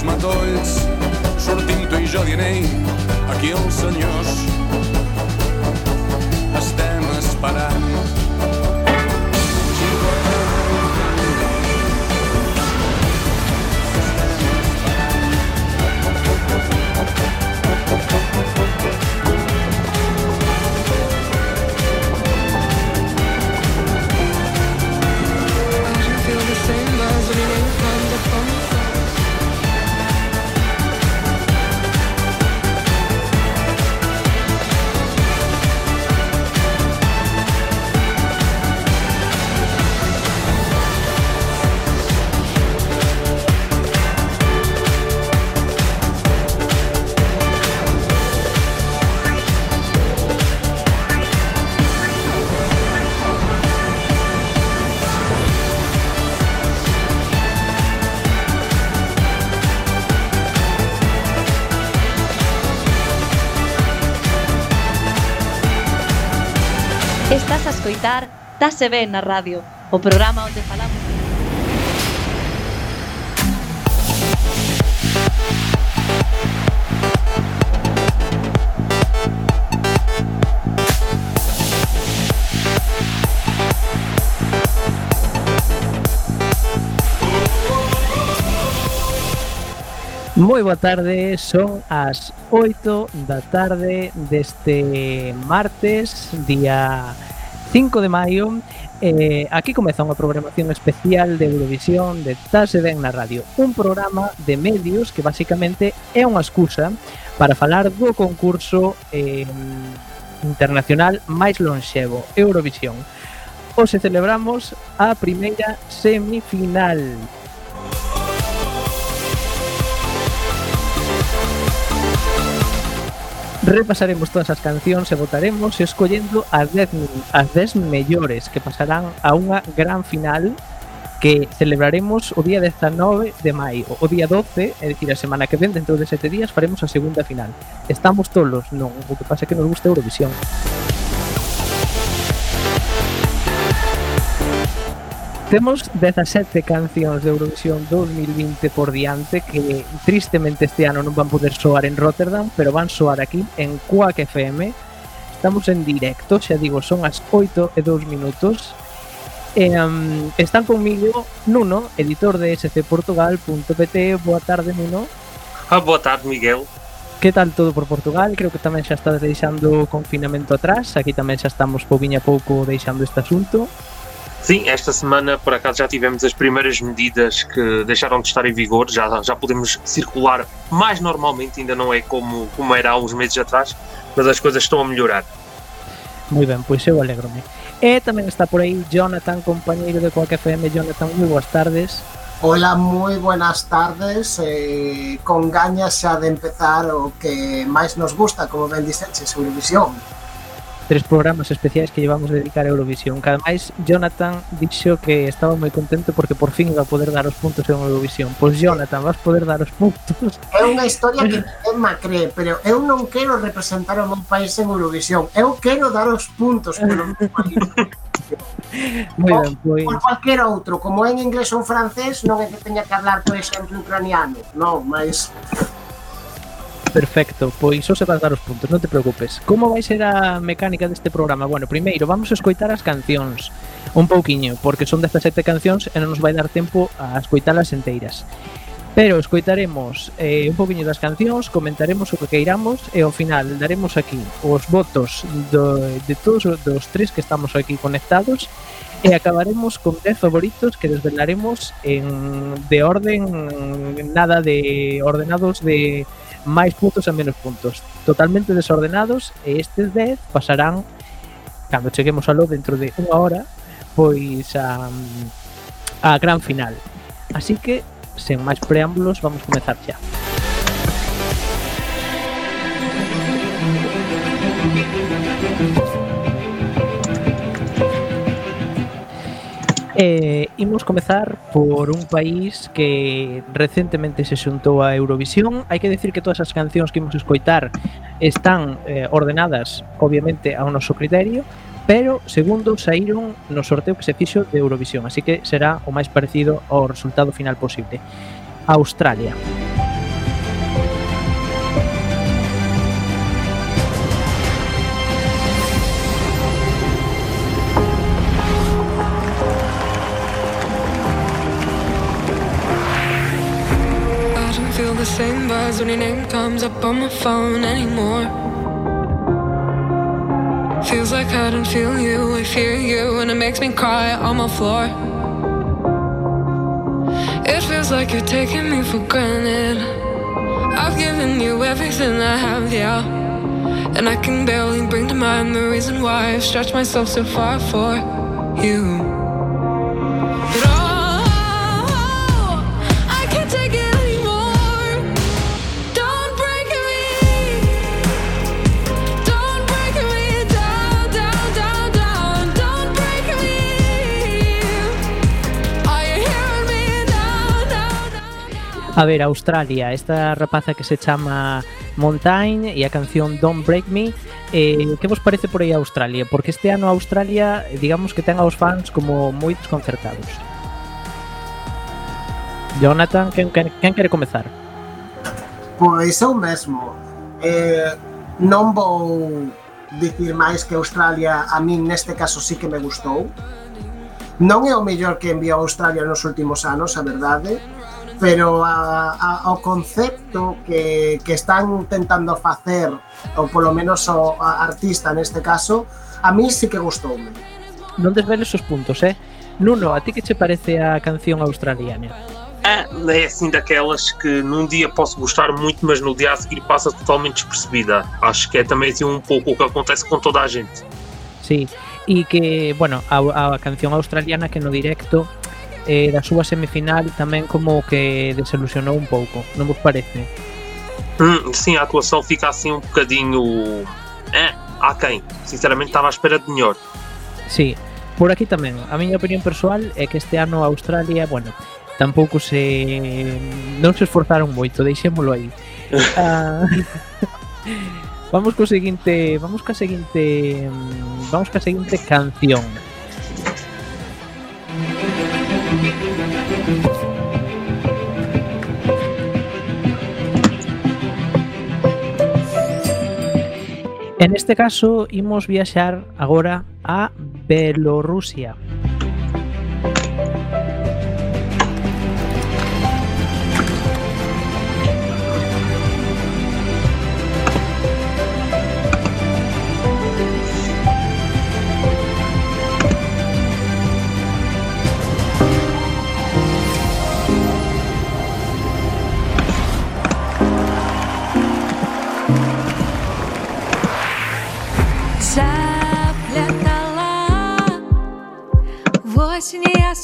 els matolls sortim tu i jo dient aquí els senyors. Estem esperant escoitar Tase Ben na radio, o programa onde falamos. Moi boa tarde, son as 8 da tarde deste martes, día 5 de maio eh, aquí comeza unha programación especial de Eurovisión de Tase Ben na Radio. Un programa de medios que basicamente é unha excusa para falar do concurso eh, internacional máis lonxevo Eurovisión. Hoxe celebramos a primeira semifinal. repasaremos todas as cancións e votaremos e escollendo as 10 as 10 mellores que pasarán a unha gran final que celebraremos o día 19 de maio. O día 12, é dicir, a semana que ven, dentro de sete días, faremos a segunda final. Estamos tolos, non, o que pasa é que nos gusta Eurovisión. Eurovisión. Temos 17 cancións de Eurovisión 2020 por diante que tristemente este ano non van poder soar en Rotterdam, pero van soar aquí en Quack FM. Estamos en directo, xa digo, son as 8 e 2 minutos. E, um, están conmigo Nuno, editor de scportugal.pt. Boa tarde, Nuno. Ah, boa tarde, Miguel. Que tal todo por Portugal? Creo que tamén xa estás deixando o confinamento atrás. Aquí tamén xa estamos pouquinho a pouco deixando este asunto. Sim, esta semana por acaso já tivemos as primeiras medidas que deixaram de estar em vigor, já, já podemos circular mais normalmente, ainda não é como, como era há uns meses atrás, mas as coisas estão a melhorar. Moi ben, pois eu alegro-me. E tamén está por aí Jonathan, compañeiro de Coac FM. Jonathan, moi boas tardes. Hola, moi buenas tardes eh, Con gañas xa de empezar o que máis nos gusta, como ben dixeches, Eurovisión tres programas especiais que llevamos a dedicar a Eurovisión. Cada máis, Jonathan dixo que estaba moi contento porque por fin iba a poder dar os puntos en Eurovisión. Pois Jonathan, vas poder dar os puntos. É unha historia que Emma cree, pero eu non quero representar o meu país en Eurovisión. Eu quero dar os puntos polo meu país. Moi ben, pois. Por cualquier outro, como en inglés ou francés, non é que teña que hablar, por exemplo, ucraniano. Non, máis... Perfecto, pois só se vas dar os puntos, non te preocupes. Como vai ser a mecánica deste programa? Bueno, primeiro vamos a escoitar as cancións un pouquiño, porque son 17 cancións e non nos vai dar tempo a escoitalas enteiras. Pero escoitaremos eh, un poquinho das cancións, comentaremos o que queiramos e ao final daremos aquí os votos do, de todos os dos tres que estamos aquí conectados e acabaremos con 10 favoritos que desvelaremos en, de orden nada de ordenados de máis puntos e menos puntos. Totalmente desordenados e estes 10 pasarán cando cheguemos a lo dentro de unha hora pois a, a gran final. Así que sen máis preámbulos vamos comezar xa. Eh, imos comezar por un país que recentemente se xuntou a Eurovisión. Hai que decir que todas as cancións que imos escoitar están eh, ordenadas, obviamente, ao noso criterio, pero segundo saíron no sorteo que se fixo de Eurovisión, así que será o máis parecido ao resultado final posible. Australia. Australia. When your name comes up on my phone anymore. Feels like I don't feel you, I fear you, and it makes me cry on my floor. It feels like you're taking me for granted. I've given you everything I have, yeah. And I can barely bring to mind the reason why I've stretched myself so far for you. a ver Australia, esta rapaza que se chama Montaigne e a canción Don't Break Me. Eh, que vos parece por aí Australia? Porque este ano Australia, digamos que ten aos fans como moi desconcertados. Jonathan, quen, quen, quen quere comezar? Pois eu mesmo. Eh, non vou dicir máis que Australia a min neste caso sí que me gustou. Non é o mellor que enviou Australia nos últimos anos, a verdade, pero a, a, ao concepto que, que están tentando facer ou polo menos o a artista neste caso, a mí sí que gustoume. Non desveles os puntos, eh? Nuno, a ti que che parece a canción australiana? É, é assim daquelas que num dia posso gostar muito, mas no dia a seguir passa totalmente despercebida. Acho que é também assim um pouco o que acontece com toda a gente. Sí, e que, bueno, a, a canción australiana que no directo eh, da súa semifinal tamén como que desilusionou un pouco, non vos parece? Hum, sim, a atuação fica assim um bocadinho. Eh, é, a quem? Sinceramente estava à espera de melhor. Sim, por aqui tamén. A miña opinión persoal é que este ano a bueno, tampouco se. non se esforzaron moito, deixémolo aí. ah, vamos co seguinte. Vamos ca seguinte. Vamos ca seguinte canción. En este caso, imos viaxar agora a Bielorrusia.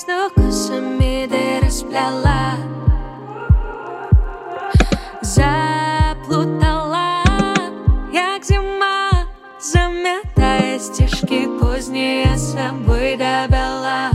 Ясно косами ты расплела Заплутала, як зима Заметая стежки поздние собой добила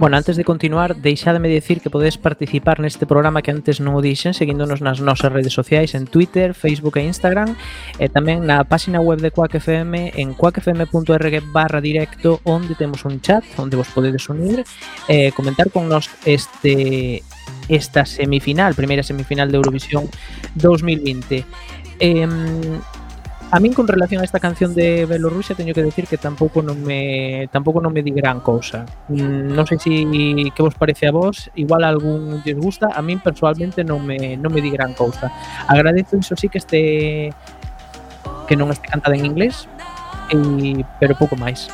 Bueno, antes de continuar, deixademe dicir que podedes participar neste programa que antes non o dixen seguíndonos nas nosas redes sociais en Twitter, Facebook e Instagram e tamén na páxina web de Quack FM en quackfm.org barra directo onde temos un chat onde vos podedes unir e comentar con nos este esta semifinal, primeira semifinal de Eurovisión 2020 eh, A min con relación a esta canción de Belorrusia teño que decir que tampouco non me tampouco non me di gran cousa. Mm, non sei si que vos parece a vos, igual a algún lles gusta, a min persoalmente non me non me di gran cousa. Agradezo iso sí que este que non este cantada en inglés, e, pero pouco máis.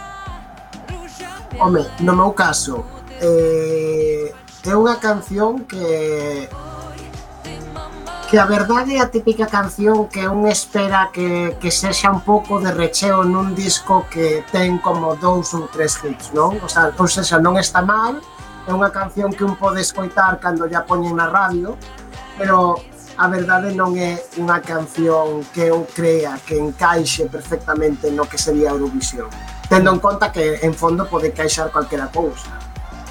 Home, no meu caso, eh, é unha canción que que a verdade é a típica canción que un espera que, que sexa un pouco de recheo nun disco que ten como dous ou tres hits, non? O sea, entón pois esa non está mal, é unha canción que un pode escoitar cando ya poñen na radio, pero a verdade non é unha canción que eu crea que encaixe perfectamente no que sería Eurovisión, tendo en conta que en fondo pode encaixar calquera cousa.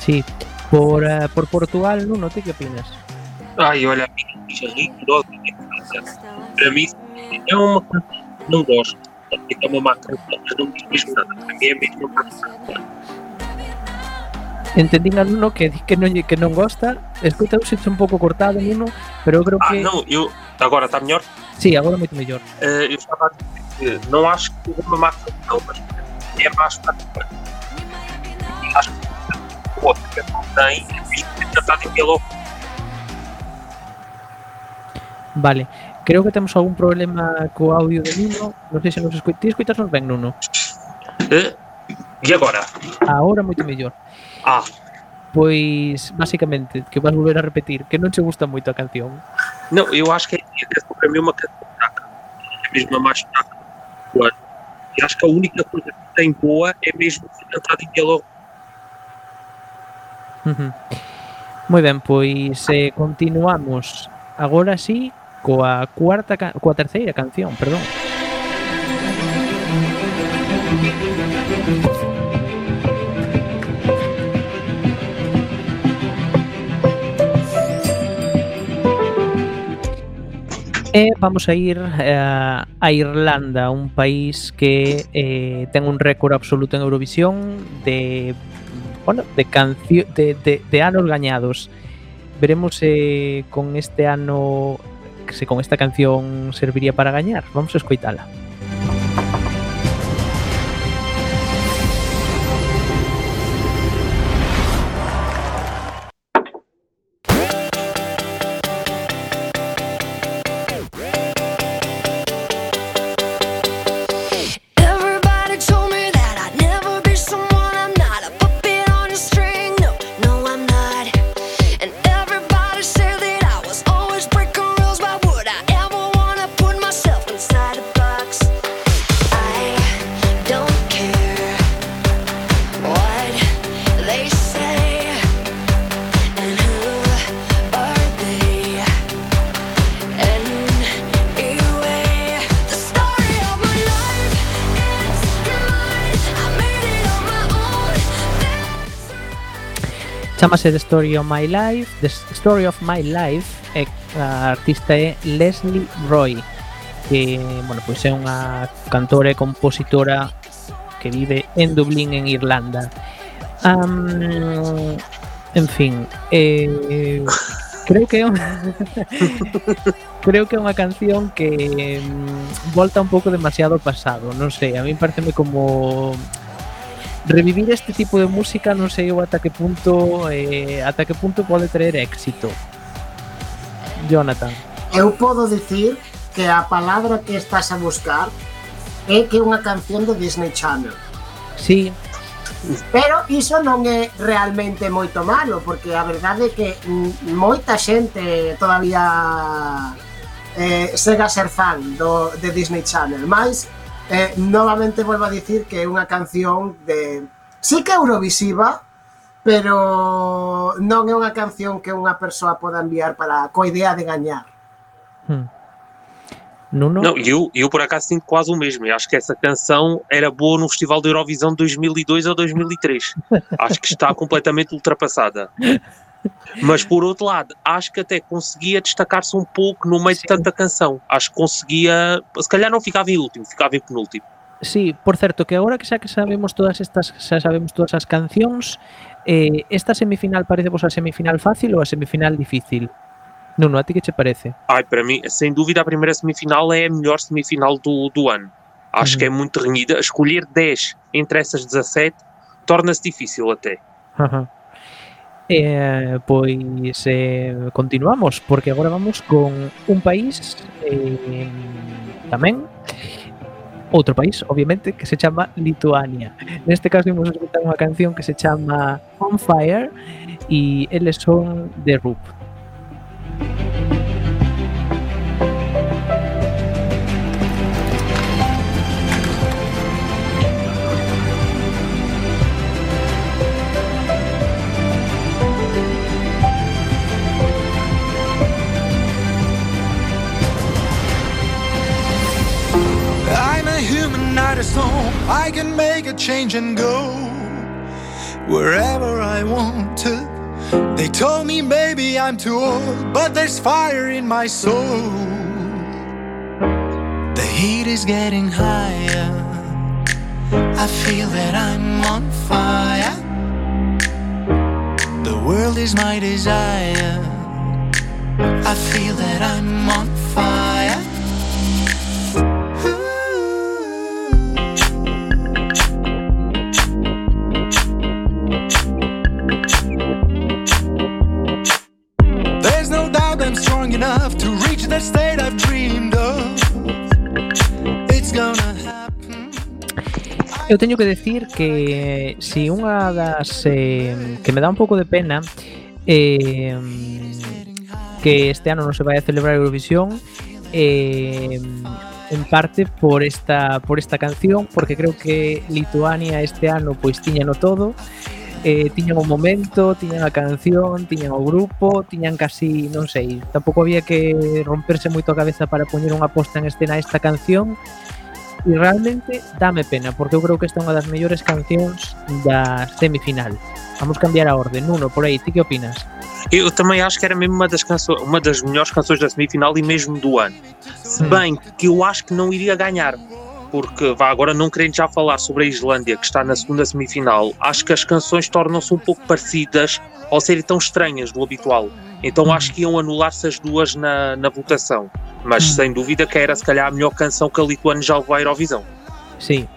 Sí, por, uh, por Portugal, Nuno, ti que opinas? Ai, olha, mim é rigorosa. Para mim é uma canção que não gosto. é uma máquina, mas não diz mesmo nada. Para mim é mesmo uma máquina. Entendín a Nuno que que non, que non gosta Escuta un un pouco cortado, Nuno Pero eu creo Ah, que... não, eu. Agora está melhor? Sí, agora moito mellor Eh, eu estava a dizer que não acho que mas é mais prática. Acho que que tem, é que tratado em. Vale, creo que temos algún problema co audio de Nuno. Non sei se nos escuitas, Ti escoitasnos ben, Nuno? Eh? E agora? Agora moito mellor. Ah. Pois, basicamente, que vas volver a repetir, que non che gusta moito a canción. Non, eu acho que para mí é unha canción fraca. É mesmo a máis fraca. E acho que a única coisa que tem boa é mesmo a entrada em diálogo. Uhum. Moi ben, pois eh, continuamos agora sí coa cuarta coa canción, perdón. E vamos a ir eh, a Irlanda, un país que eh, un récord absoluto en Eurovisión de bueno, de cancio de, de, de anos gañados. Veremos se con este ano se con esta canción serviría para gañar. Vamos a escoitala. Chámase The Story of My Life, The Story of My Life, e a artista é Leslie Roy, que, bueno, pois é unha cantora e compositora que vive en Dublín, en Irlanda. En fin, eh, creo que creo que é unha canción que mm, volta un pouco demasiado pasado, non sei, a mí pareceme como revivir este tipo de música non sei eu ata que punto eh, ata que punto pode traer éxito. Jonathan. Eu podo dicir que a palabra que estás a buscar é que é unha canción do Disney Channel. Sí. Pero iso non é realmente moito malo, porque a verdade é que moita xente todavía eh, sega ser fan do, de Disney Channel, Mas eh, novamente volvo a dicir que é unha canción de... Sí que é Eurovisiva, pero non é unha canción que unha persoa poda enviar para coa idea de gañar. Hmm. Nuno? Não, e eu, eu por acaso sinto quase o mesmo. Eu acho que essa canção era boa no Festival da Eurovisão de 2002 ou 2003. acho que está completamente ultrapassada. Mas por outro lado, acho que até conseguia destacar-se um pouco no meio de tanta canção. Acho que conseguia. Se calhar não ficava em último, ficava em penúltimo. Sí, por certo, que agora que xa que sabemos todas estas, xa sabemos todas as cancións, eh, esta semifinal parece vos a semifinal fácil ou a semifinal difícil? Nuno, a ti que che parece? Ai, para mim, sem dúvida, a primeira semifinal é a melhor semifinal do, do ano. Acho Uhum. que é muito renhida. Escolher 10 entre essas 17 torna-se difícil até. Ajá. Eh, pois eh, continuamos, porque agora vamos con un país eh, tamén outro país, obviamente, que se chama Lituania. Neste caso imos escutar unha canción que se chama On Fire e eles son The Roop. I can make a change and go wherever I want to. They told me, baby, I'm too old, but there's fire in my soul. The heat is getting higher. I feel that I'm on fire. The world is my desire. I feel that I'm on fire. Eu teño que decir que si unha das eh, que me dá un pouco de pena eh, que este ano non se vai a celebrar Eurovisión eh, en parte por esta por esta canción porque creo que Lituania este ano pois tiña no todo e eh, tiñan o momento, tiñan a canción, tiñan o grupo, tiñan casi, non sei, tampouco había que romperse moito a cabeza para poñer unha posta en escena esta canción e realmente dame pena, porque eu creo que esta é unha das mellores cancións da semifinal. Vamos cambiar a orde. Nuno, por aí, ti que opinas? Eu também acho que era mesmo uma das, canções, uma das melhores canções da semifinal e mesmo do ano. Se bem que eu acho que não iria ganhar, Porque, vá, agora não querendo já falar sobre a Islândia, que está na segunda semifinal, acho que as canções tornam-se um pouco parecidas ao serem tão estranhas do habitual. Então acho que iam anular-se as duas na, na votação. Mas sem dúvida que era se calhar a melhor canção que a Lituânia já levou à Eurovisão. Sí.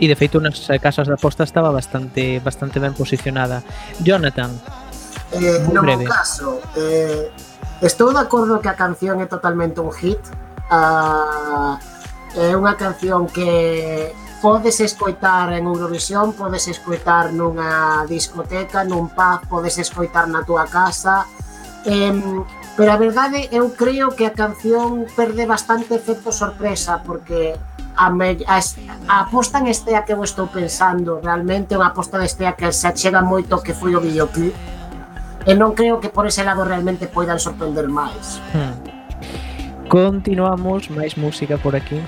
E de feito nas casas de aposta estaba bastante bastante ben posicionada. Jonathan, Eh, no meu breve. caso, eh, estou de acordo que a canción é totalmente un hit. Ah, É unha canción que podes escoitar en Eurovisión, podes escoitar nunha discoteca, nun pub, podes escoitar na túa casa. Em, pero a verdade eu creo que a canción perde bastante efecto sorpresa porque a, me, a, a aposta en estea que eu estou pensando realmente unha aposta en estea que se achega moito que foi o videoclip e non creo que por ese lado realmente poidan sorprender máis hmm. Continuamos, máis música por aquí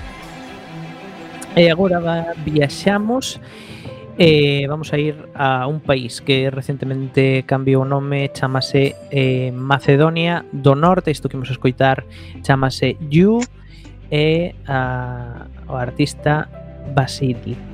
E agora viaxamos Eh, vamos a ir a un país que recentemente cambiou o nome, chamase eh, Macedonia do Norte, isto que imos escoitar chamase You e a, o artista Basili.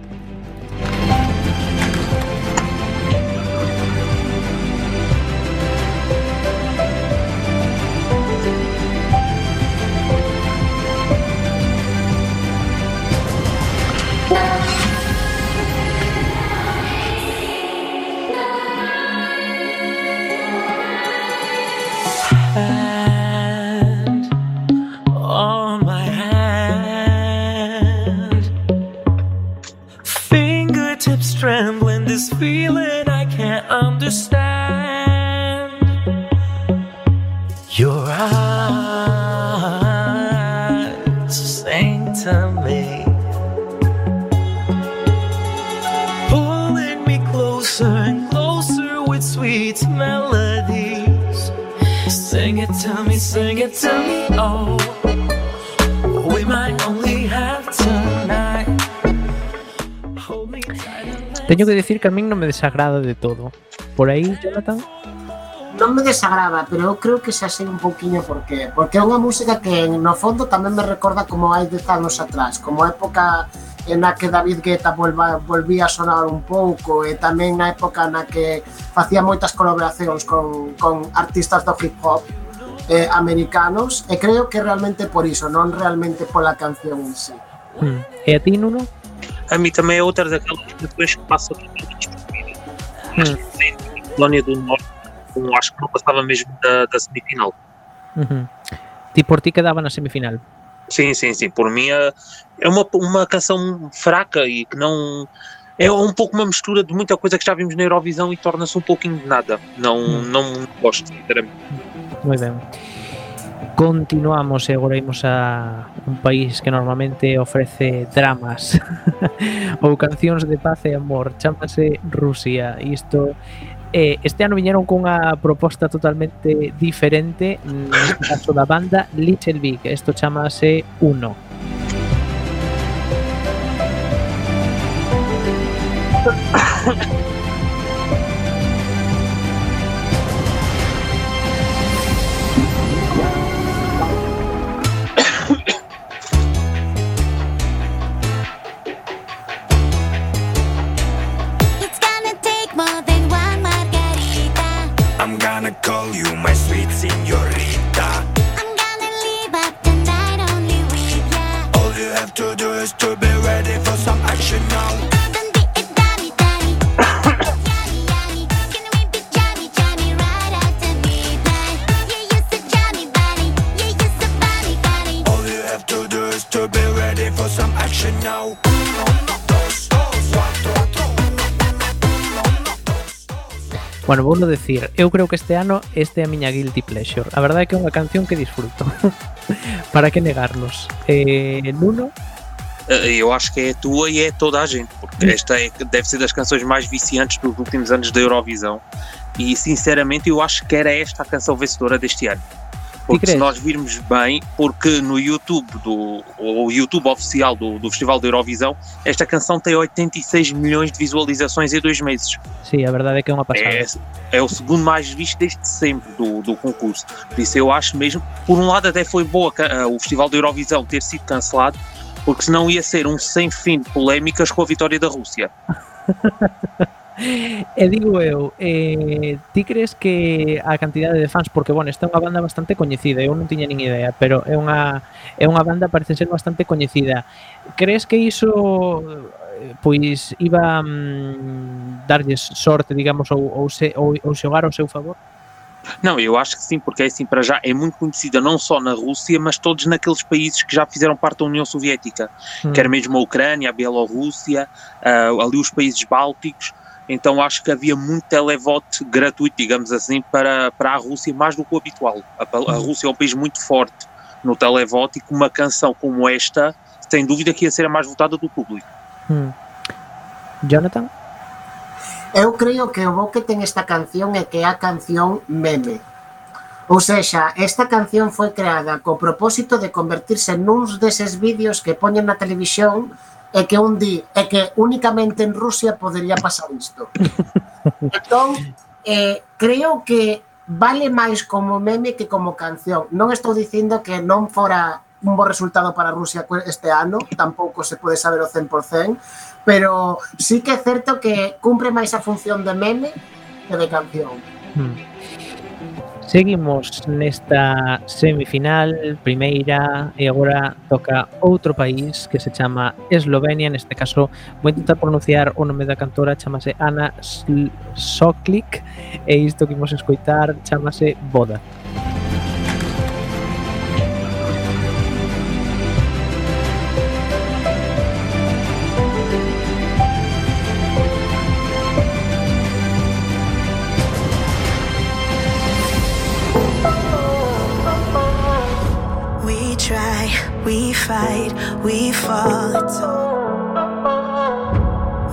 teño que decir que a min non me desagrada de todo. Por aí, Jonathan? non me desagrada, pero eu creo que xa sei un pouquiño por qué. Porque é unha música que no fondo tamén me recorda como hai dez anos atrás, como a época na que David Guetta volva, volvía a sonar un pouco e eh, tamén na época na que facía moitas colaboracións con, con artistas do hip hop eh, americanos e creo que realmente por iso, non realmente pola canción en sí. Hmm. E a ti, Nuno? A mim também é outra daquelas canções que passa totalmente despercebida. Hmm. Colónia do Norte, acho que não passava mesmo da, da semifinal. Uhum. Ti por ti quedaba na semifinal. Sim, sim, sim. Por mim é é uma, uma canção fraca e que não. É um pouco uma mistura de muita coisa que já vimos na Eurovisão e torna-se um pouquinho de nada. Não, não gosto, sinceramente. Moi ben. Continuamos e agora imos a un país que normalmente ofrece dramas ou cancións de paz e amor, chámase Rusia. Isto eh, este ano viñeron cunha proposta totalmente diferente neste caso da banda Little Big. Isto chamase Uno. Bueno, vou decir, eu creo que este ano este é a miña guilty pleasure. A verdade é que é unha canción que disfruto. Para que negarnos? Eh, Nuno, Eh, Eu acho que é tua e é toda a gente, porque esta é, deve ser das canções mais viciantes dos últimos anos da Eurovisão. E sinceramente eu acho que era esta a canção vencedora deste ano. Porque se nós virmos bem, porque no YouTube, do, o YouTube oficial do, do Festival da Eurovisão, esta canção tem 86 milhões de visualizações em dois meses. sí, a verdade é que é unha pasada. É, é o segundo mais visto desde sempre do, do concurso. Por isso eu acho mesmo, por um lado até foi boa eh, o Festival da Eurovisão ter sido cancelado, porque senão ia ser um sem fim de polémicas com a vitória da Rússia. E digo eu, eh, ti crees que a cantidade de fans, porque, bueno, esta é unha banda bastante coñecida, eu non tiña nin idea, pero é unha, é unha banda parece ser bastante coñecida. Crees que iso eh, pois iba mm, darlles sorte, digamos, ou, ou, se, ou, ou xogar ao seu favor? Não, eu acho que sim, porque é assim, para já é muito conhecida não só na Rússia, mas todos naqueles países que já fizeram parte da União Soviética, Hum. quer mesmo a Ucrânia, a Bielorrússia, ah, ali os países bálticos. Então acho que havia muito televote gratuito, digamos assim, para, para a Rússia, mais do que o habitual. A, a Rússia é um país muito forte no televote e com uma canção como esta, sem dúvida que ia ser a mais votada do público. Hmm. Jonathan? Eu creo que o bo que ten esta canción é que é a canción meme. Ou sexa, esta canción foi creada co propósito de convertirse nuns deses vídeos que poñen na televisión e que un di é que únicamente en Rusia podería pasar isto. Entón, eh, creo que vale máis como meme que como canción. Non estou dicindo que non fora un bo resultado para Rusia este ano, tampouco se pode saber o 100%, pero sí que é certo que cumpre máis a función de meme que de canción. Hmm. Seguimos nesta semifinal, primeira, e agora toca outro país que se chama Eslovenia, neste caso vou intentar pronunciar o nome da cantora, chamase Ana Soklik, e isto que imos escoitar chamase Boda. Boda. We fall.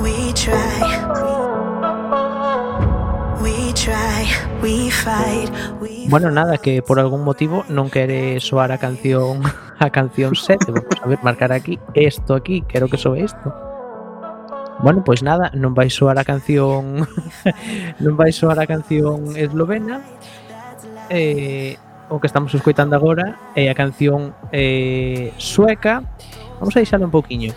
We try, we try, we fight, we Bueno, nada, que por algún motivo non quere soar a canción a canción 7, vamos a ver, marcar aquí isto aquí, quero que soe isto. Bueno, pois nada, non vai soar a canción non vai soar a canción eslovena. Eh, o que estamos escoitando agora é a canción eh, sueca. Vamos a deixalo un pouquiño.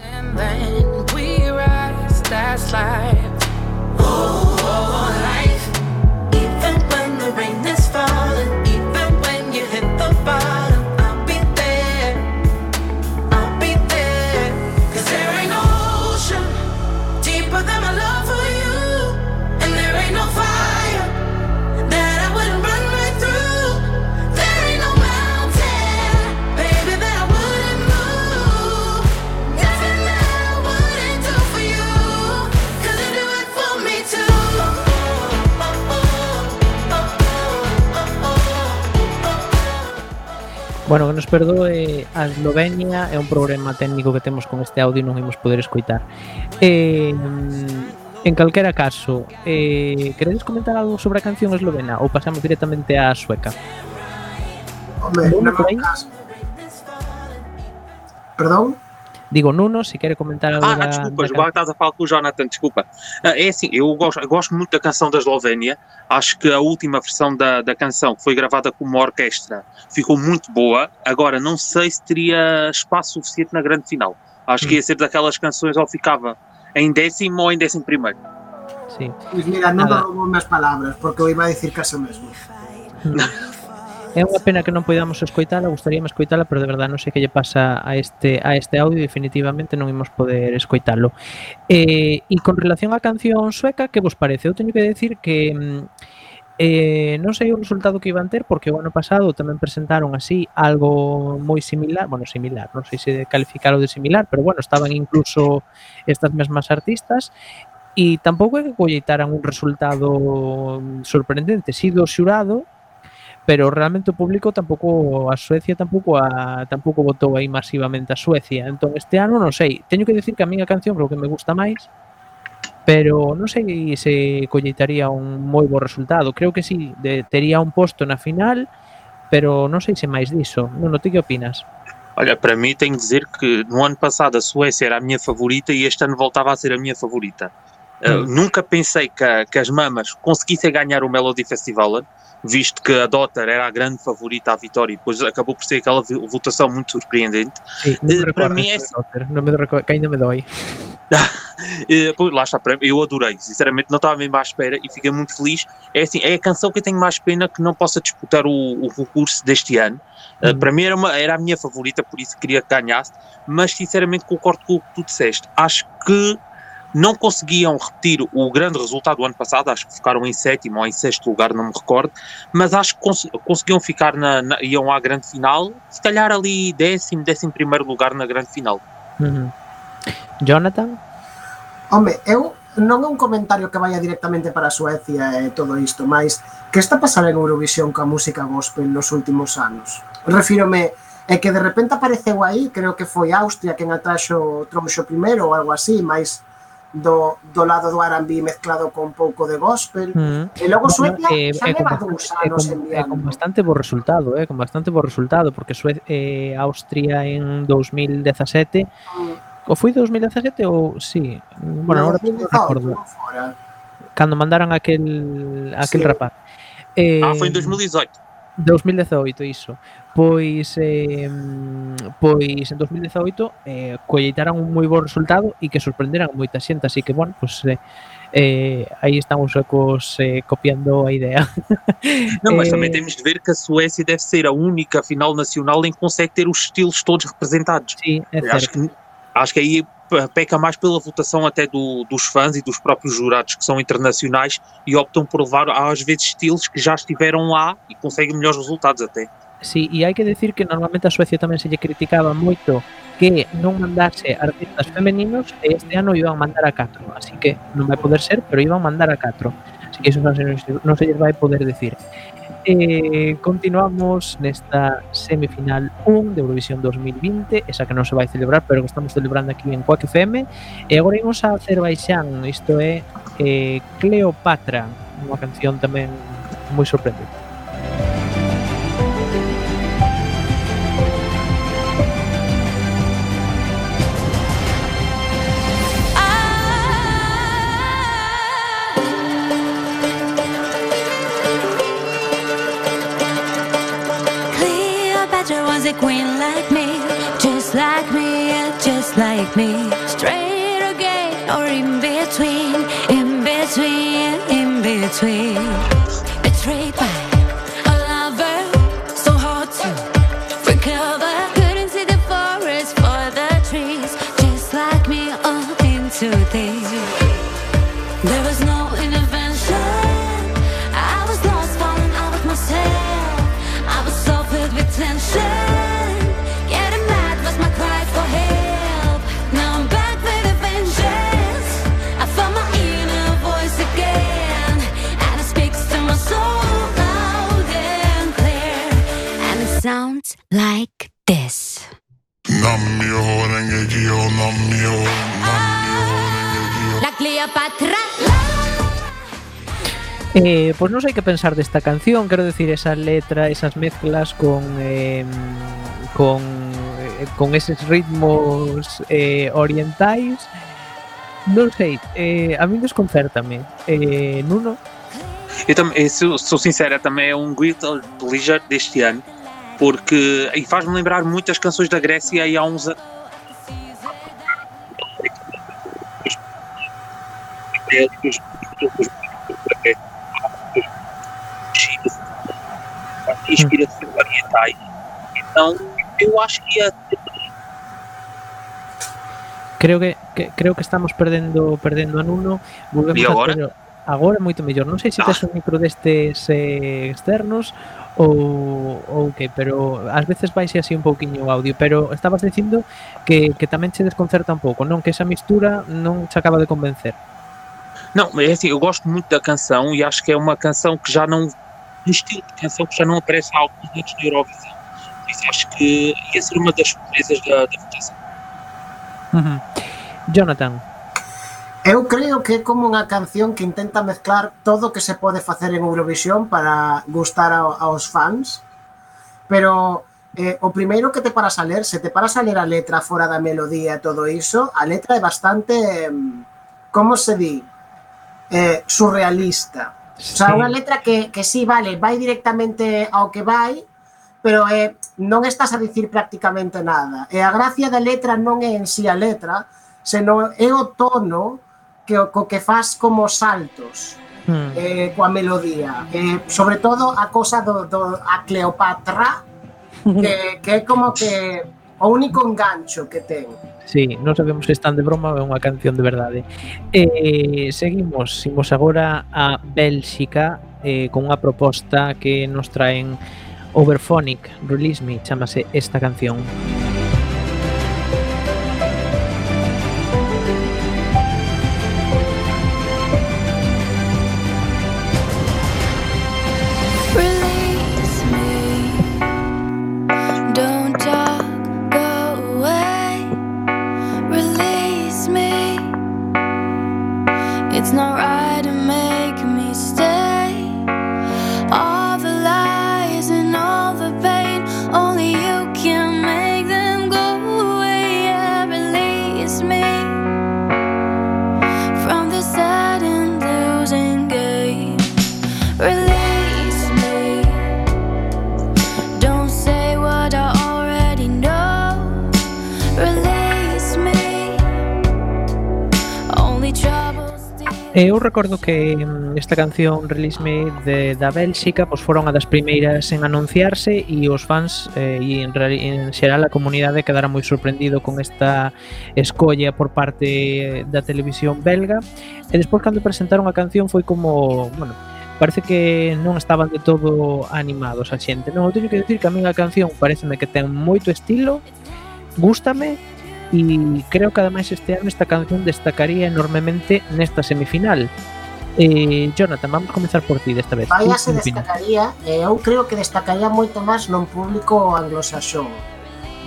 Bueno, que nos perdoe a Eslovenia é un problema técnico que temos con este audio non imos poder escoitar. Eh, en calquera caso, eh, queredes comentar algo sobre a canción eslovena ou pasamos directamente á sueca? Home, non me Perdón? Digo, Nuno, se quere comentar algo Ah, da, ah, desculpa, da estás a falar com o Jonathan, desculpa. Ah, é assim, eu gosto, eu gosto muito da canção da Eslovénia. Acho que a última versão da, da canção, que foi gravada com uma orquestra, ficou muito boa. Agora, não sei se teria espaço suficiente na grande final. Acho que ia ser daquelas canções ou ficava em décimo ou em décimo primeiro. Sí. Pois mira, non Nada. roubo máis palabras, porque eu iba a dicir caso mesmo. É unha pena que non podamos escoitala, gustaríame escoitala, pero de verdade non sei que lle pasa a este a este audio, definitivamente non imos poder escoitalo. Eh, e con relación á canción sueca, que vos parece? Eu teño que decir que mm, Eh, non sei o resultado que iban ter porque o ano pasado tamén presentaron así algo moi similar, bueno, similar, non sei se calificarlo de similar, pero bueno, estaban incluso estas mesmas artistas e tampouco é que colleitaran un resultado mm, sorprendente, si do xurado pero realmente o público tampouco a Suecia tampouco a, tampouco votou aí masivamente a Suecia entón este ano non sei teño que dicir que a miña canción creo que me gusta máis pero non sei se colleitaría un moi bo resultado creo que sí, de, tería un posto na final pero non sei se máis diso non, ti que opinas? Olha, para mim tenho que dizer que no ano passado a Suécia era a minha favorita e este ano voltava a ser a minha favorita. Uh, nunca pensei que, que as mamas conseguissem ganhar o Melody Festival, visto que a Dotter era a grande favorita à vitória e depois acabou por ser aquela votação muito surpreendente. Eh, para mí é Dotter, non me recordo, que ainda me doi. Eh, pois, lá está, mim, eu adorei, sinceramente não estava mesmo à espera e fiquei muito feliz. É assim, é a canção que eu tenho mais pena que não possa disputar o, o concurso deste ano. Eh, Uhum. para mim era, uma, era a minha favorita, por isso queria que ganhasse, mas sinceramente concordo com o que tu disseste. Acho que não conseguiam repetir o grande resultado do ano passado, acho que ficaram em sétimo ou em sexto lugar, não me recordo, mas acho que cons conseguiam ficar, na, na, iam à grande final, se calhar ali décimo, décimo primeiro lugar na grande final. Uhum. Jonathan? Home, eu non é un comentario que vaya directamente para a Suecia e todo isto, mas que está a pasar en Eurovisión coa música gospel nos últimos anos? Refírome é que de repente apareceu aí, creo que foi Austria quen atraxo trouxo primeiro ou algo así, mais do, do lado do R&B mezclado con pouco de gospel. Mm. E logo Suecia bueno, eh, xa eh, leva dous anos eh, con, eh, con bastante bo resultado, eh, con bastante bo resultado, porque Suecia, eh, Austria en 2017 mm. Ah. o foi 2017 ou sí, bueno, agora no, non recordo. Cando mandaron aquel aquel sí. rapaz. Eh, ah, foi en eh, 2018. 2018, iso. Pois eh, pois en 2018 eh, colleitaran un moi bo resultado e que sorprenderan a moita xente, así que bueno, pues eh, eh, aí están os suecos eh, copiando a idea. Não, mas Eh, também temos de ver que a Suécia deve ser a única final nacional em que consegue ter os estilos todos representados. Sim, é acho, que, acho que aí pe- peca mais pela votação até do- dos fãs e dos próprios jurados que são internacionais e optam por levar às vezes estilos que já estiveram lá e conseguem melhores resultados até. Sí, e hai que decir que normalmente a Suecia tamén se lle criticaba moito que non mandase artistas femeninos e este ano iban mandar a 4, así que non vai poder ser, pero iban mandar a 4. Así que iso non se, non se lles vai poder decir. Eh, continuamos nesta semifinal 1 de Eurovisión 2020 Esa que non se vai celebrar, pero que estamos celebrando aquí en Quack FM E agora imos a Azerbaixán Isto é eh, Cleopatra Unha canción tamén moi sorprendente a queen like me, just like me, yeah, just like me. Straight gay or in between, in between, in between. Eh, pues non sei que pensar desta canción, quero decir esa letra, esas mezclas con eh, con eh, con eses ritmos eh, orientais. Non sei, eh, a min desconcertame. Eh, Nuno, Eu também, eu sou, sou sincero, também é um guilty pleasure deste ano, porque e faz-me lembrar muitas canções da Grécia e há uns anos. inspirações orientais. Então, eu acho que ia Creo que, que creo que estamos perdendo perdendo a Nuno. Volvemos e agora? A ter, agora moito mellor. Non sei se ah. tes un micro destes eh, externos ou, ou que, pero ás veces vaise así un pouquiño o audio, pero estabas dicindo que, que tamén che desconcerta un pouco, non? Que esa mistura non che acaba de convencer. Não, é assim, eu gosto muito da canção e acho que é uma canção que já não estilo, atenção, que já não aparece há alguns anos na Eurovisão. Por isso acho que ia ser uma das surpresas da, da votação. Uhum. Jonathan. Eu creo que é como unha canción que intenta mezclar todo o que se pode facer en Eurovisión para gustar ao, aos fans, pero eh, o primeiro que te paras a ler, se te paras a ler a letra fora da melodía e todo iso, a letra é bastante, eh, como se di, eh, surrealista O sea, sí. unha letra que, que sí, vale, vai directamente ao que vai, pero eh, non estás a dicir prácticamente nada. E a gracia da letra non é en sí a letra, senón é o tono que co que faz como saltos hmm. eh, coa melodía. Eh, sobre todo a cosa do, do a Cleopatra, que, que é como que o único engancho que ten. Sí, non sabemos se están de broma ou é unha canción de verdade. Eh, seguimos, imos agora a Bélxica eh, con unha proposta que nos traen Overphonic Release Me, chamase esta canción. Música Eu recordo que mm, esta canción Release Me de, da Bélxica pois foron a das primeiras en anunciarse e os fans eh, e en, en xeral a comunidade quedara moi sorprendido con esta escolla por parte da televisión belga e despois cando presentaron a canción foi como, bueno, parece que non estaban de todo animados a xente. Non, eu teño que dicir que a mí a canción pareceme que ten moito estilo, gústame, e creo que ademais este ano esta canción destacaría enormemente nesta semifinal Eh, Jonathan, vamos comenzar por ti desta vez. Vaya se destacaría, eh, eu creo que destacaría moito máis non público anglosaxón.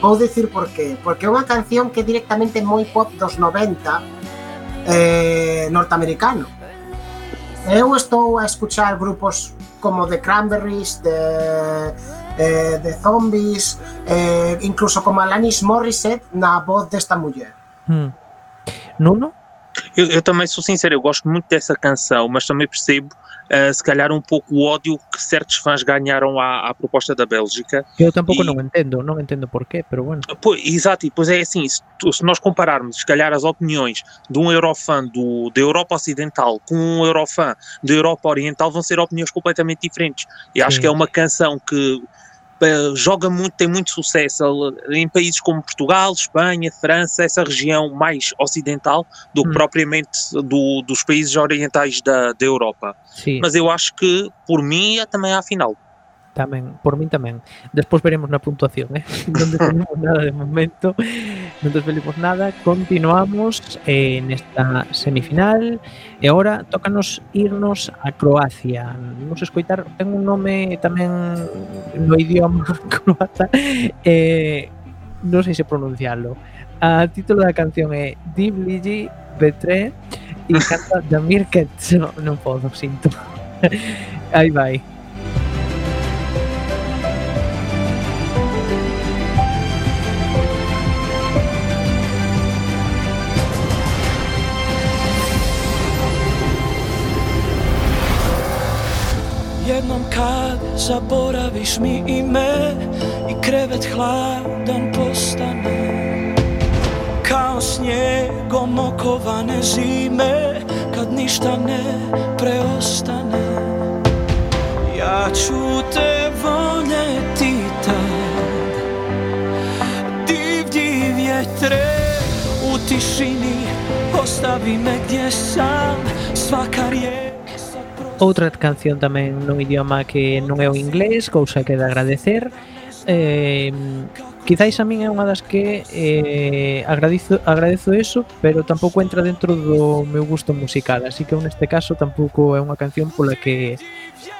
Vou dicir por qué. Porque é unha canción que é directamente moi pop dos 90 eh, norteamericano. Eu estou a escuchar grupos como The Cranberries, The eh, de Zombies, eh, incluso como Alanis Morissette na voz desta muller. Hmm. Nuno? Eu, eu também sou sincero, eu gosto muito dessa canção, mas também percebo, eh, se calhar, um pouco o ódio que certos fãs ganharam à, à proposta da Bélgica. Eu tampouco E- non entendo, non entendo por qué, pero bueno. Pois, exato, e depois é assim, se, se nós compararmos, se calhar, as opiniões de um eurofã do, da Europa Ocidental com um eurofã da Europa Oriental vão ser opiniões completamente diferentes. E acho Sim. que é uma canção que joga muito, tem muito sucesso eh, em países como Portugal, Espanha, França, essa região mais ocidental, do que Hum. propriamente do, dos países orientais da, da Europa. Sí, Mas eu acho que, por mim, é também à final. Tamén, por min tamén. Despois veremos na puntuación, eh? Non definimos nada de momento, non desvelemos nada. Continuamos eh, nesta semifinal e agora tócanos irnos a Croacia. Vamos escoitar, ten un nome tamén no idioma croata, eh, non sei se pronunciarlo. A título da canción é Divligi Betre e canta Damir Ketso. Non podo, sinto. Aí vai. Zaboraviš mi ime I krevet hladan postane. Kao snijegom okovane zime Kad ništa ne preostane. Ja ću te voljeti tad. Divlji vjetre u tišini Ostavi me gdje sam. Svaka riječ Outra canción tamén nun idioma que non é o inglés, cousa que de agradecer. Eh, quizáis a min é unha das que eh, agradezo, agradezo eso, pero tampouco entra dentro do meu gusto musical, así que neste caso tampouco é unha canción pola que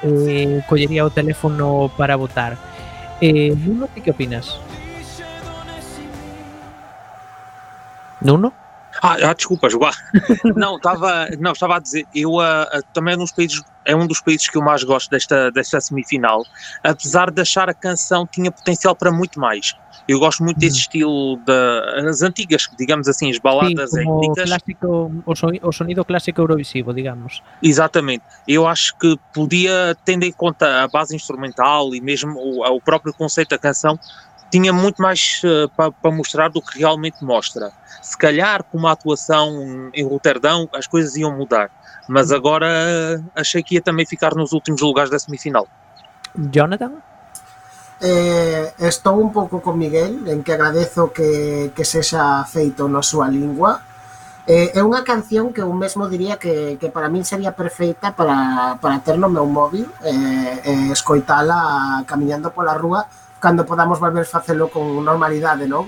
eh, collería o teléfono para votar. Eh, Nuno, ti que opinas? Nuno? Ah, ah, desculpa, Joá. não, estava, não, estava a dizer, eu ah, também é um dos países, é um dos países que eu mais gosto desta, desta semifinal, apesar de achar a canção tinha potencial para muito mais. Eu gosto muito desse estilo das antigas, digamos assim, as baladas como étnicas. clásico, o, soni- o sonido clásico eurovisivo, digamos. Exatamente. Eu acho que podia, tendo em conta a base instrumental e mesmo o, o próprio conceito da canção, tinha muito mais para mostrar do que realmente mostra. Se calhar com uma atuação em Roterdão as coisas iam mudar, mas agora eh, achei que ia também ficar nos últimos lugares da semifinal. Jonathan? Eh, estou un pouco con Miguel en que agradezo que, que sexa feito na súa lingua eh, é unha canción que eu mesmo diría que, que para min sería perfeita para, para ter no meu móvil eh, eh, escoitala camiñando pola rúa cando podamos volver facelo con normalidade, non?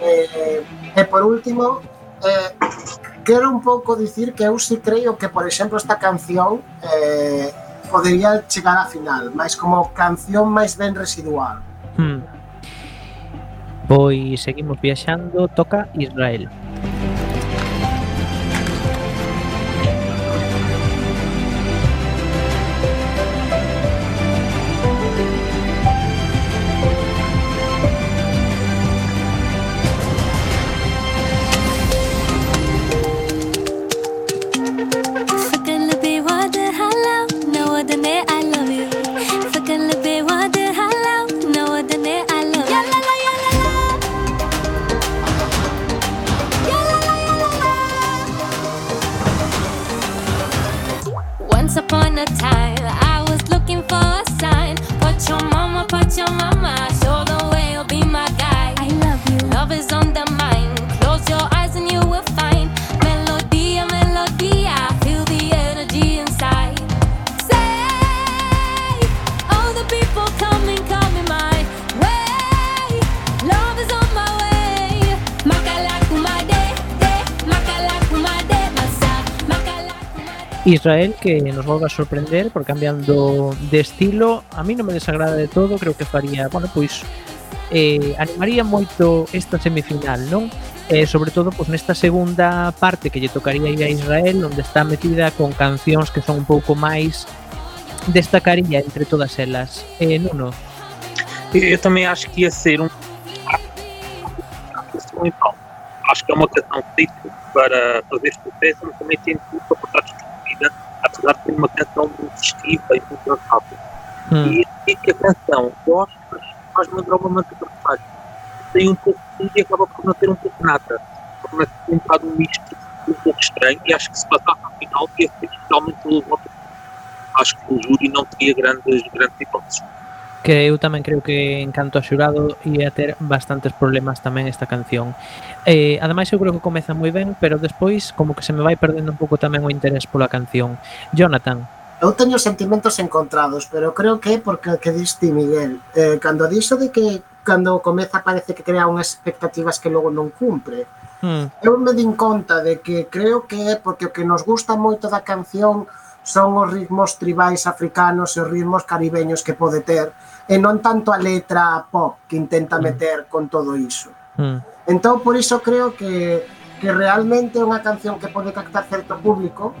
Eh, e por último, eh, quero un pouco dicir que eu si creio que, por exemplo, esta canción eh, podería chegar á final, máis como canción máis ben residual. Hmm. Pois seguimos viaxando, toca Israel. Israel. Israel que nos volva a sorprender por cambiando de estilo. A mí non me desagrada de todo creo que faría, bueno, pois eh, animaría moito esta semifinal non? eh, sobre todo pois nesta segunda parte que lle tocaría ir a Israel onde está metida con cancións que son un pouco máis destacaría entre todas elas. Eh, Nuno. Eh, eu tamén acho que ia ser un moi pronto Acho que é uma canção feita para fazer sucesso, mas também tem tudo para estar discutida, apesar de ser uma canção muito festiva e muito dançável. Hum. E que a canção mas faz-me lembrar uma manta perfeita. Tem um pouco de tudo e acaba por não ter um pouco nada. Torna-se um bocado um misto um pouco estranho e acho que se passasse ao final ia ser totalmente voto. Acho que o júri não teria grandes, grandes hipóteses. que eu tamén creo que en canto a xurado ia ter bastantes problemas tamén esta canción. Eh, ademais eu creo que comeza moi ben, pero despois como que se me vai perdendo un pouco tamén o interés pola canción. Jonathan. Eu teño sentimentos encontrados, pero creo que é porque que diste Miguel, eh, cando dixo de que cando comeza parece que crea unhas expectativas que logo non cumpre. Hmm. Eu me din conta de que creo que é porque o que nos gusta moito da canción son os ritmos tribais africanos e os ritmos caribeños que pode ter, e non tanto a letra pop que intenta mm. meter con todo iso. Mm. Entón, por iso creo que, que realmente é unha canción que pode captar certo público,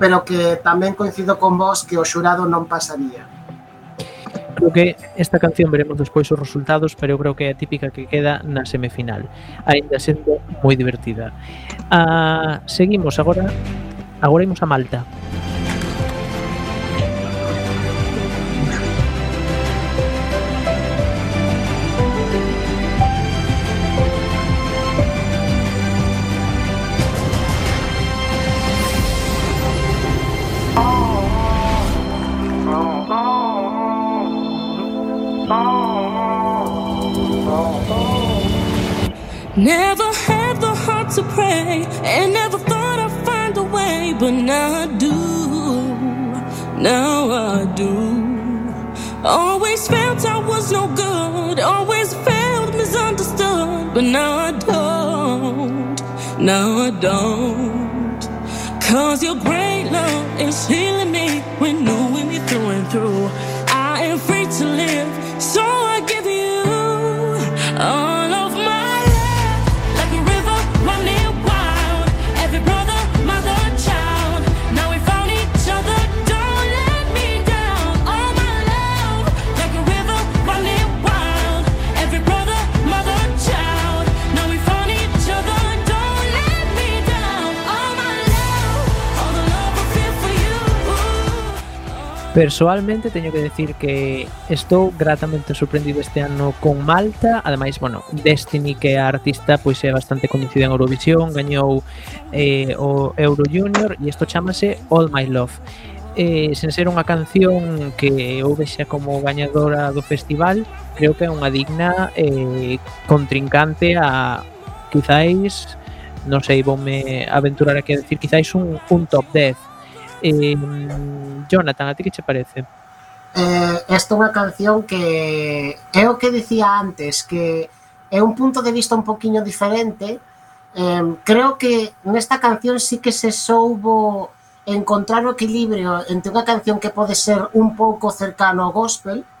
pero que tamén coincido con vos que o xurado non pasaría creo que esta canción veremos despois os resultados, pero eu creo que é a típica que queda na semifinal. Ainda sendo moi divertida. Ah, seguimos agora, agora imos a Malta. But now I do. Now I do. Always felt I was no good, always felt misunderstood, but now I don't. Now I don't. Cause your great love is healing me when knowing me through and through. I am free to live, so Persoalmente teño que decir que estou gratamente sorprendido este ano con Malta. Ademais, bueno, Destiny que a artista pois é bastante coñecida en Eurovisión Gañou eh, o Euro Junior e isto chamase All My Love. Eh, sen ser unha canción que eu vexa como gañadora do festival creo que é unha digna eh, contrincante a quizáis non sei, voume aventurar aquí a decir quizáis un, un top 10 Eh, Jonathan, a ti que che parece? Eh, esta é unha canción que é o que dicía antes, que é un punto de vista un poquinho diferente. Eh, creo que nesta canción sí que se soubo encontrar o equilibrio entre unha canción que pode ser un pouco cercano ao gospel eh,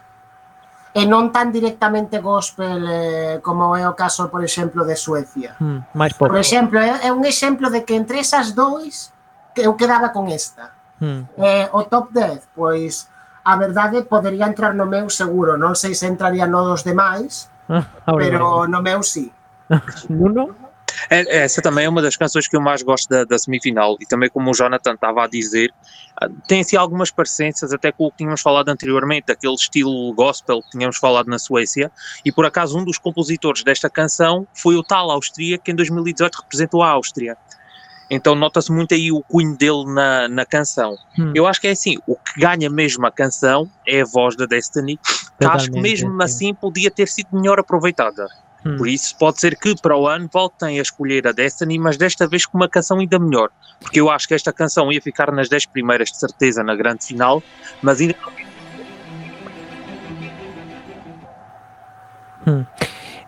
e non tan directamente gospel eh, como é o caso, por exemplo, de Suecia. Mm, máis pop. Por exemplo, é, é un exemplo de que entre esas dois eu quedaba con esta. Hmm. Eh, o top 10, pois a verdade podería entrar no meu seguro, non sei se entraría no dos demais, Ah, pero no meu sí. Nuno? É- Essa também é uma das canções que eu mais gosto da, da semifinal e também como o Jonathan estava a dizer, ah, tem assim algumas parecências até com o que tínhamos falado anteriormente, aquele estilo gospel que tínhamos falado na Suécia e por acaso um dos compositores desta canção foi o tal austríaco que em 2018 representou a Áustria. Então nota-se muito aí o cunho dele na, na canção. Hum. Eu acho que é assim, o que ganha mesmo a canção é a voz da Destiny, que acho que mesmo sim. assim podia ter sido melhor aproveitada. Hum. Por isso pode ser que para o ano voltem a escolher a Destiny, mas desta vez com uma canção ainda melhor. Porque eu acho que esta canção ia ficar nas 10 primeiras de certeza na grande final, mas ainda Hmm.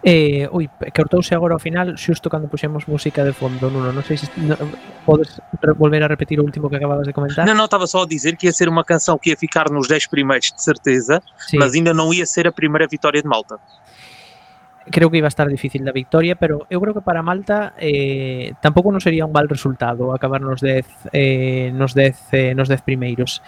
Eh, ui, cortouse agora ao final xusto cando puxemos música de fondo, Nuno, non sei se no, podes volver a repetir o último que acababas de comentar. Não, não, estava só a dizer que ia ser uma canção que ia ficar nos 10 primeiros de certeza, Sí. mas ainda não ia ser a primeira vitória de Malta. Creo que iba a estar difícil da victoria, pero eu creo que para Malta eh, tampouco non sería un mal resultado acabar nos 10 eh, nos 10 eh, nos 10 primeiros.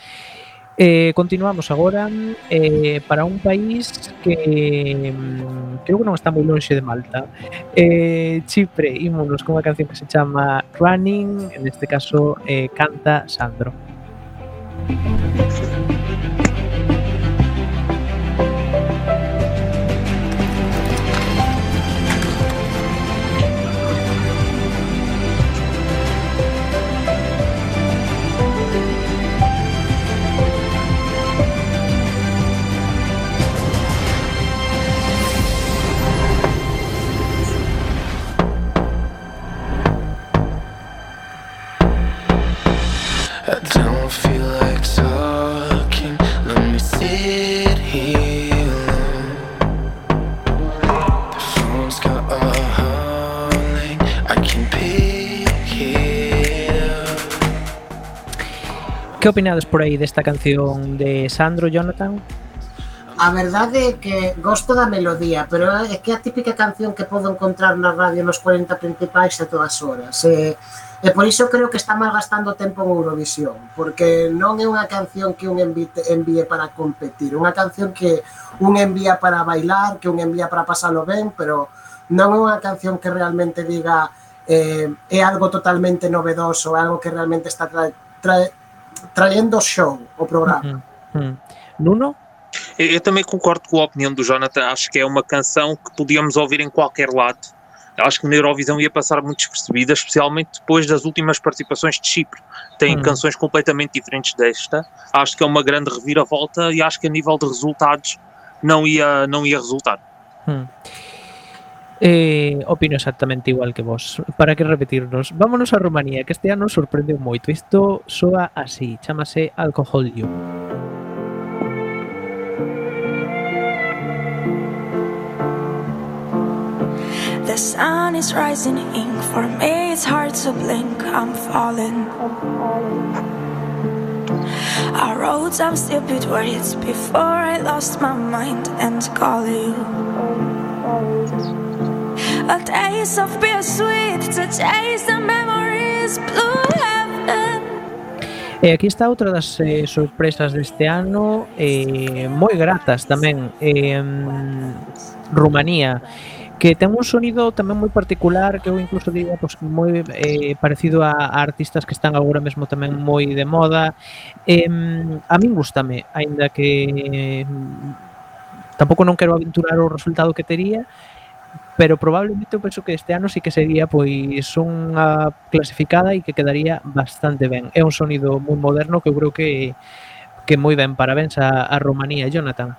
Eh, continuamos agora eh, para un país que mm, creo que non está moi lonxe de Malta. Eh, Chipre, ímonos con unha canción que se chama Running, en este caso eh, canta Sandro. Thank. Que opinades por aí desta canción de Sandro Jonathan? A verdade é que gosto da melodía, pero é que é a típica canción que podo encontrar na radio nos 40 principais a todas horas. E, e por iso creo que está mal gastando tempo en Eurovisión, porque non é unha canción que un envite, envíe para competir, unha canción que un envía para bailar, que un envía para pasalo ben, pero non é unha canción que realmente diga eh, é algo totalmente novedoso, algo que realmente está tra, tra, traendo show o programa. Hum. Nuno? Eu, eu também concordo com a opinião do Jonathan, acho que é uma canção que podíamos ouvir em qualquer lado. Acho que na Eurovisão ia passar muito despercebida, especialmente depois das últimas participações de Chipre. Tem Hum. canções completamente diferentes desta. Acho que é uma grande reviravolta e acho que a nível de resultados não ia, não ia resultar. Hmm. Eh, opino exactamente igual que vos. Para que repetirnos? Vámonos a Rumanía, que este ano sorprendeu moito. Isto soa así, chamase Alcohol You. The sun is rising ink. For me, it's hard to blink. I'm falling. I wrote some stupid words before I lost my mind and call you. A taste of bittersweet, To a taste of memories, blue heaven. E aquí está outra das eh, sorpresas deste ano eh, moi gratas tamén eh, Rumanía que ten un sonido tamén moi particular que eu incluso diría pois, pues, moi eh, parecido a, a artistas que están agora mesmo tamén moi de moda eh, a min gustame aínda que eh, tampouco non quero aventurar o resultado que tería pero probablemente eu penso que este ano sí que sería pois unha clasificada e que quedaría bastante ben. É un sonido moi moderno que eu creo que que moi ben. Parabéns a, a Romanía, Jonathan.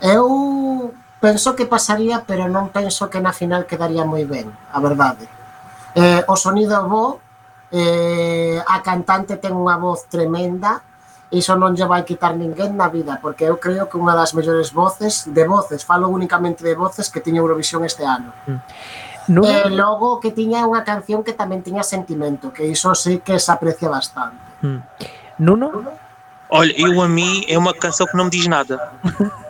Eu penso que pasaría, pero non penso que na final quedaría moi ben, a verdade. Eh, o sonido é bo, eh, a cantante ten unha voz tremenda, iso non lle vai quitar ninguén na vida, porque eu creo que unha das mellores voces, de voces, falo únicamente de voces que tiña Eurovisión este ano. Mm. No... E logo que tiña unha canción que tamén tiña sentimento, que iso sí que se aprecia bastante. Mm. Nuno? Olha, eu a mim é uma canção que não me diz nada.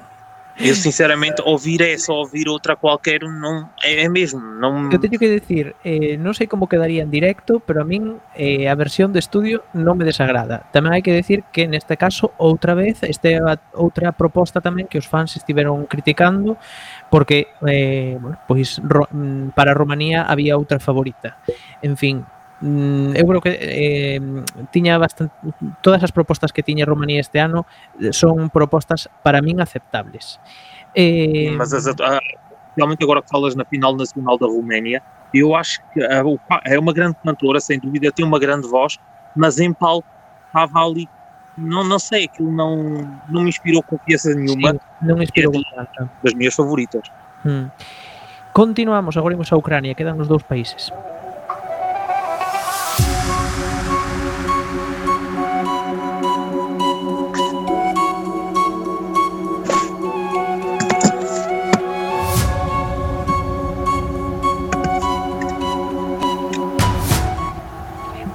Eu sinceramente ouvir essa ou ouvir outra qualquer non é mesmo, non Eu teño que decir, eh, non sei como quedaría en directo, pero a min eh, a versión de estudio non me desagrada. Tamén hai que decir que neste caso outra vez este outra proposta tamén que os fans estiveron criticando porque eh, bueno, pois ro, mm, para Romanía había outra favorita. En fin, eu creo que eh, tiña bastante todas as propostas que tiña Romanía este ano eh, son propostas para min aceptables. Eh, Mas as, ah, realmente agora que falas na final nacional da Roménia, eu acho que pa- é uma grande cantora, sem dúvida, tem uma grande voz, mas em palco estava ali, não, não sei, aquilo não, não me inspirou confiança nenhuma, sim, non inspirou É das minhas favoritas. Mm. Continuamos, agora imos a Ucrania, quedan os dous países.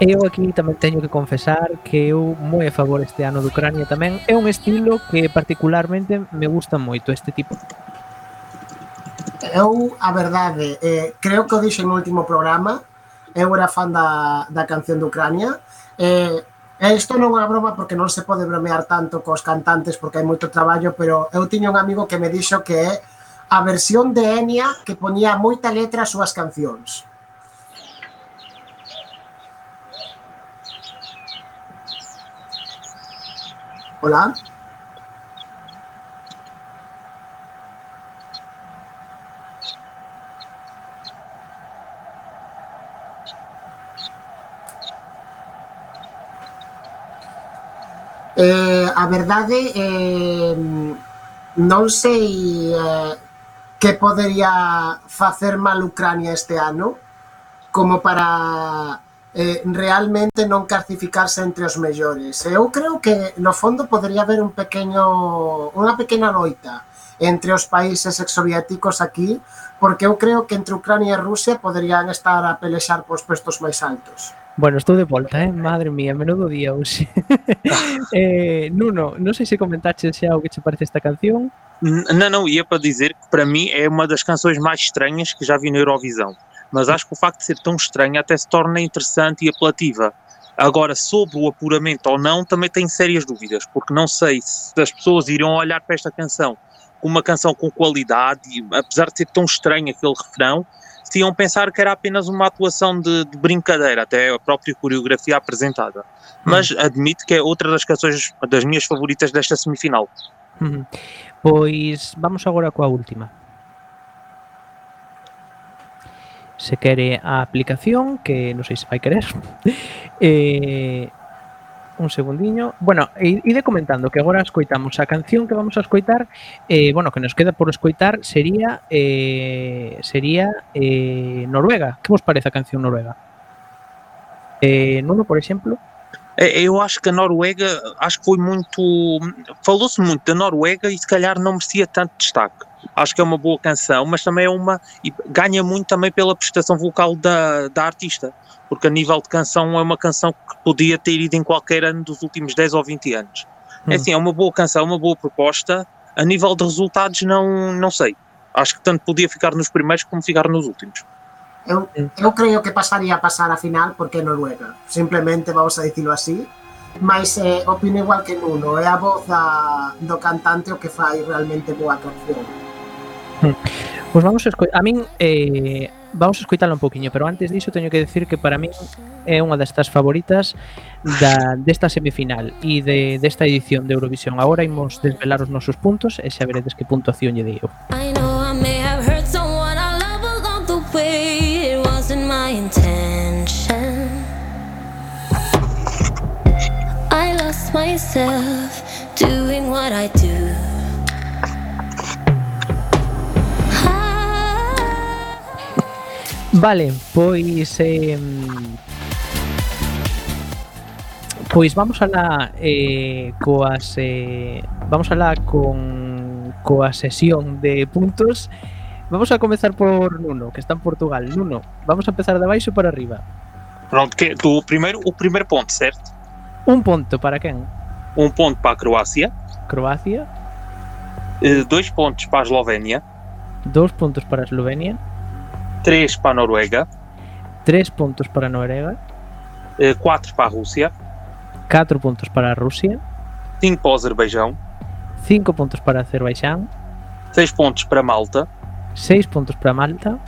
Eu aquí tamén teño que confesar que eu moi a favor este ano de Ucrania tamén. É un estilo que particularmente me gusta moito este tipo. Eu, a verdade, eh, creo que o dixen no último programa, eu era fan da, da canción de Ucrania, eh, Isto non é unha broma porque non se pode bromear tanto cos cantantes porque hai moito traballo, pero eu tiño un amigo que me dixo que é a versión de Enya que ponía moita letra ás súas cancións. Hola? Eh, a verdade eh, non sei eh, que mal Ucrania este ano como para eh, realmente non clasificarse entre os mellores. Eh, eu creo que no fondo podría haber un pequeno unha pequena loita entre os países exsoviéticos aquí, porque eu creo que entre Ucrania e Rusia poderían estar a pelexar pos puestos máis altos. Bueno, estou de volta, eh? Madre mía, menudo día hoxe. Ah. eh, Nuno, non sei se comentaste xa o que te parece esta canción. Não, não, ia para dizer que para mim é uma das canções mais estranhas que já vi na Eurovisão. Mas acho que o facto de ser tão estranha até se torna interessante e apelativa. Agora, sobre o apuramento ou não, também tenho sérias dúvidas, porque não sei se as pessoas irão olhar para esta canção como uma canção com qualidade, e, apesar de ser tão estranho aquele refrão, se iam pensar que era apenas uma atuação de, de brincadeira, até a própria coreografia apresentada. Mas admito que é outra das canções das minhas favoritas desta semifinal. Ujú. Pois vamos agora coa última. se quere a aplicación, que non sei se vai querer. Eh, un segundiño. Bueno, ide comentando que agora escoitamos a canción que vamos a escoitar, eh, bueno, que nos queda por escoitar sería eh, sería eh, Noruega. Que vos parece a canción Noruega? Eh, Nuno, por exemplo? Eh, eu acho que a Noruega, acho que foi muito, falou-se muito da Noruega e se calhar não merecia tanto destaque. Acho que é uma boa canção, mas também é uma. e ganha muito também pela prestação vocal da, da artista, porque a nível de canção é uma canção que podia ter ido em qualquer ano dos últimos 10 ou 20 anos. É Hum. assim, é uma boa canção, uma boa proposta. A nível de resultados, não, não sei. Acho que tanto podia ficar nos primeiros como ficar nos últimos. Eu, eu creo que pasaría a pasar a final porque é Noruega. Simplemente vamos a dicilo así. Mas eh, opino igual que Nuno, é a voz da, do cantante o que fai realmente boa canción. Pois vamos a escoitar, a min eh, vamos a escoitala un poquinho, pero antes diso teño que decir que para min é unha destas favoritas da desta semifinal e de desta edición de Eurovisión. Agora imos desvelar os nosos puntos e xa veredes que puntuación lle dei eu. I know I may have hurt someone I love along the way It wasn't my intention I lost myself doing what I do Vale, pois eh, Pois vamos a la eh, coas eh, vamos a la con coa sesión de puntos. Vamos a comezar por Nuno, que está en Portugal. Nuno, vamos a empezar de baixo para arriba. Pronto, que, do primeiro, o primeiro ponto, certo? Un ponto para quen? Um ponto para a Croácia, Croacia, eh, dois pontos para a Eslovénia, dos pontos para Eslovenia, 3 para a Noruega, 3 pontos para a Noruega, 4 para a Rússia, 4 pontos para a Rússia, 5 para o Azerbaijão, 5 pontos para o Azerbaijão, 6 pontos para Malta, 6 puntos para Malta,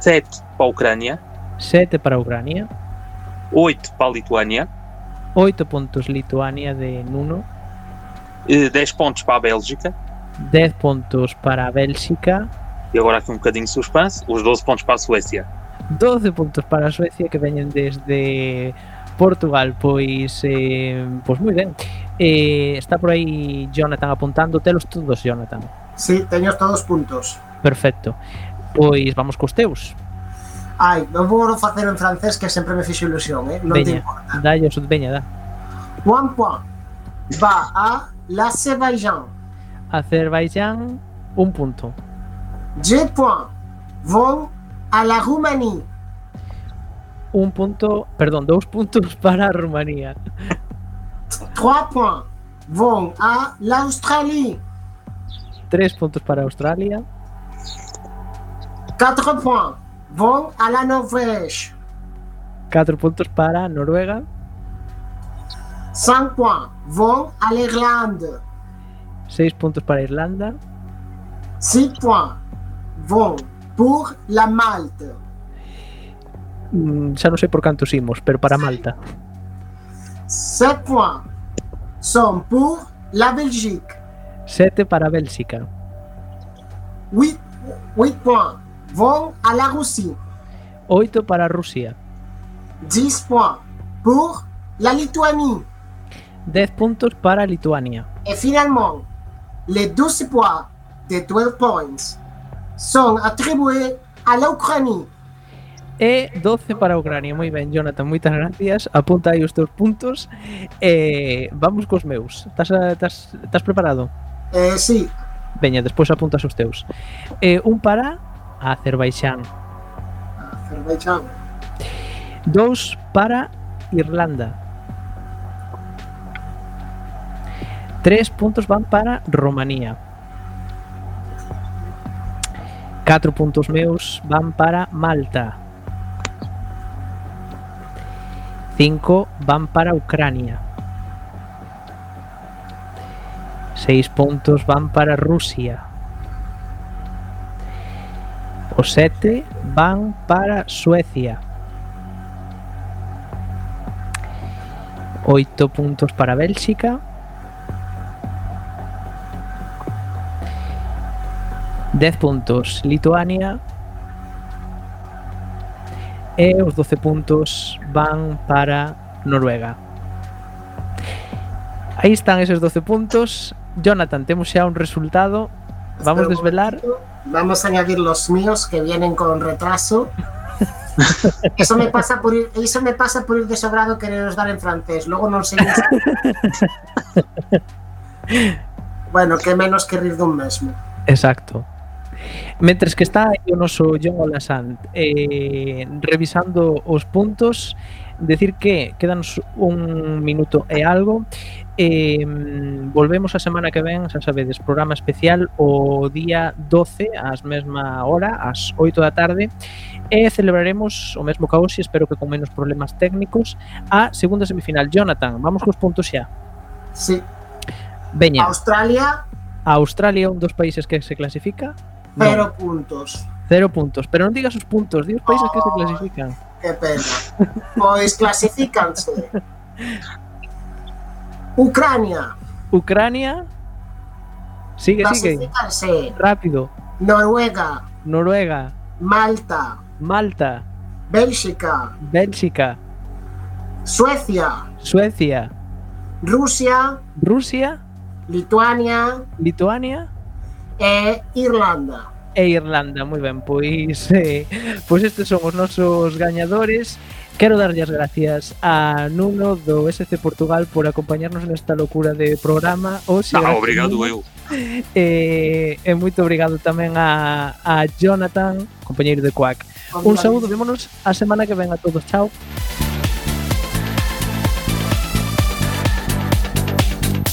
7 para a Ucrânia, 7 para a Ucrânia, 8 para a Lituânia, 8 pontos Lituânia de Nuno, 10 pontos para a Bélgica, 10 pontos para a Bélgica, E agora aqui um bocadinho de suspense, os 12 pontos para a Suécia. 12 puntos para a Suecia que veñen desde Portugal, pois eh, pois moi ben. Eh, está por aí Jonathan apuntando, telos todos, Jonathan. Sí, teño todos puntos. Perfecto. Pois vamos cos teus. Ai, non vou facer en francés que sempre me fixo ilusión, eh? Non veña, te importa. Dallos, veña, da. Point, point. Va a l'Azerbaïdjan. Azerbaïdjan, un punto. Deux points vont à la Roumanie. Un punto, perdón, dous puntos para a Rumanía. Trois points vont à l'Australie. Tres puntos para Australia. Quatre points vont à la Norvège. Catro puntos para Noruega. Cinq points vont à l'Irlande. Seis puntos para Irlanda. Six points vont pour la Malte. Mm, xa non sei por cantos imos, pero para Malta. Sept points sont pour la Belgique. Sete para Bélxica. Huit, huit points vont à la Russie. Oito para Rusia. 10 points pour la Lituanie. 10 puntos para Lituania. Et finalement, les 12 points de 12 points son atribuídos a Ucrania. E 12 para Ucrania. Moi ben, Jonathan, moitas gracias. Apunta aí os teus puntos. Eh, vamos cos meus. Estás, estás, estás preparado? Eh, sí. Veña, despois apuntas os teus. Eh, un para Azerbaixán. Azerbaixán. Dous para Irlanda. Tres puntos van para Romanía. Catro puntos meus van para Malta. Cinco van para Ucrania. Seis puntos van para Rusia. Os sete van para Suecia. 8 puntos para Bélxica. 10 puntos Lituania. E os 12 puntos van para Noruega. Aí están eses 12 puntos. Jonathan, temos xa un resultado. Vamos un desvelar. Vamos a añadir los míos que vienen con retraso. Eso me pasa por ir, eso me pasa por ir de sobrado quereros dar en francés. Luego non sei. bueno, que menos que rir dun mesmo. Exacto. Mentres que está aí o noso John Olasant eh, revisando os puntos, decir que quedanos un minuto e algo. Eh, volvemos a semana que ven, xa sabedes, programa especial o día 12, ás mesma hora, ás 8 da tarde, e celebraremos o mesmo caos e espero que con menos problemas técnicos a segunda semifinal. Jonathan, vamos cos puntos xa. Sí. Veña. Australia. Australia un dos países que se clasifica. Cero puntos. Cero puntos, pero non digas os puntos, di os países que se clasifican. Que pena. Pois clasifícanse. Ucrania, Ucrania. Sigue, sigue. Rápido. Noruega, Noruega, Malta, Malta, Bélxica, Bélxica, Suecia, Suecia, Rusia, Rusia, Lituania. Lituania e Irlanda. E Irlanda, moi ben, pois eh, pois estes son os nosos gañadores. Quero darlle as gracias a Nuno do SC Portugal por acompañarnos nesta locura de programa. Oxe, ah, obrigado Nuno. eu. E, e moito obrigado tamén a, a Jonathan, compañeiro de Quack. Un saúdo, vémonos a semana que ven a todos. Chao.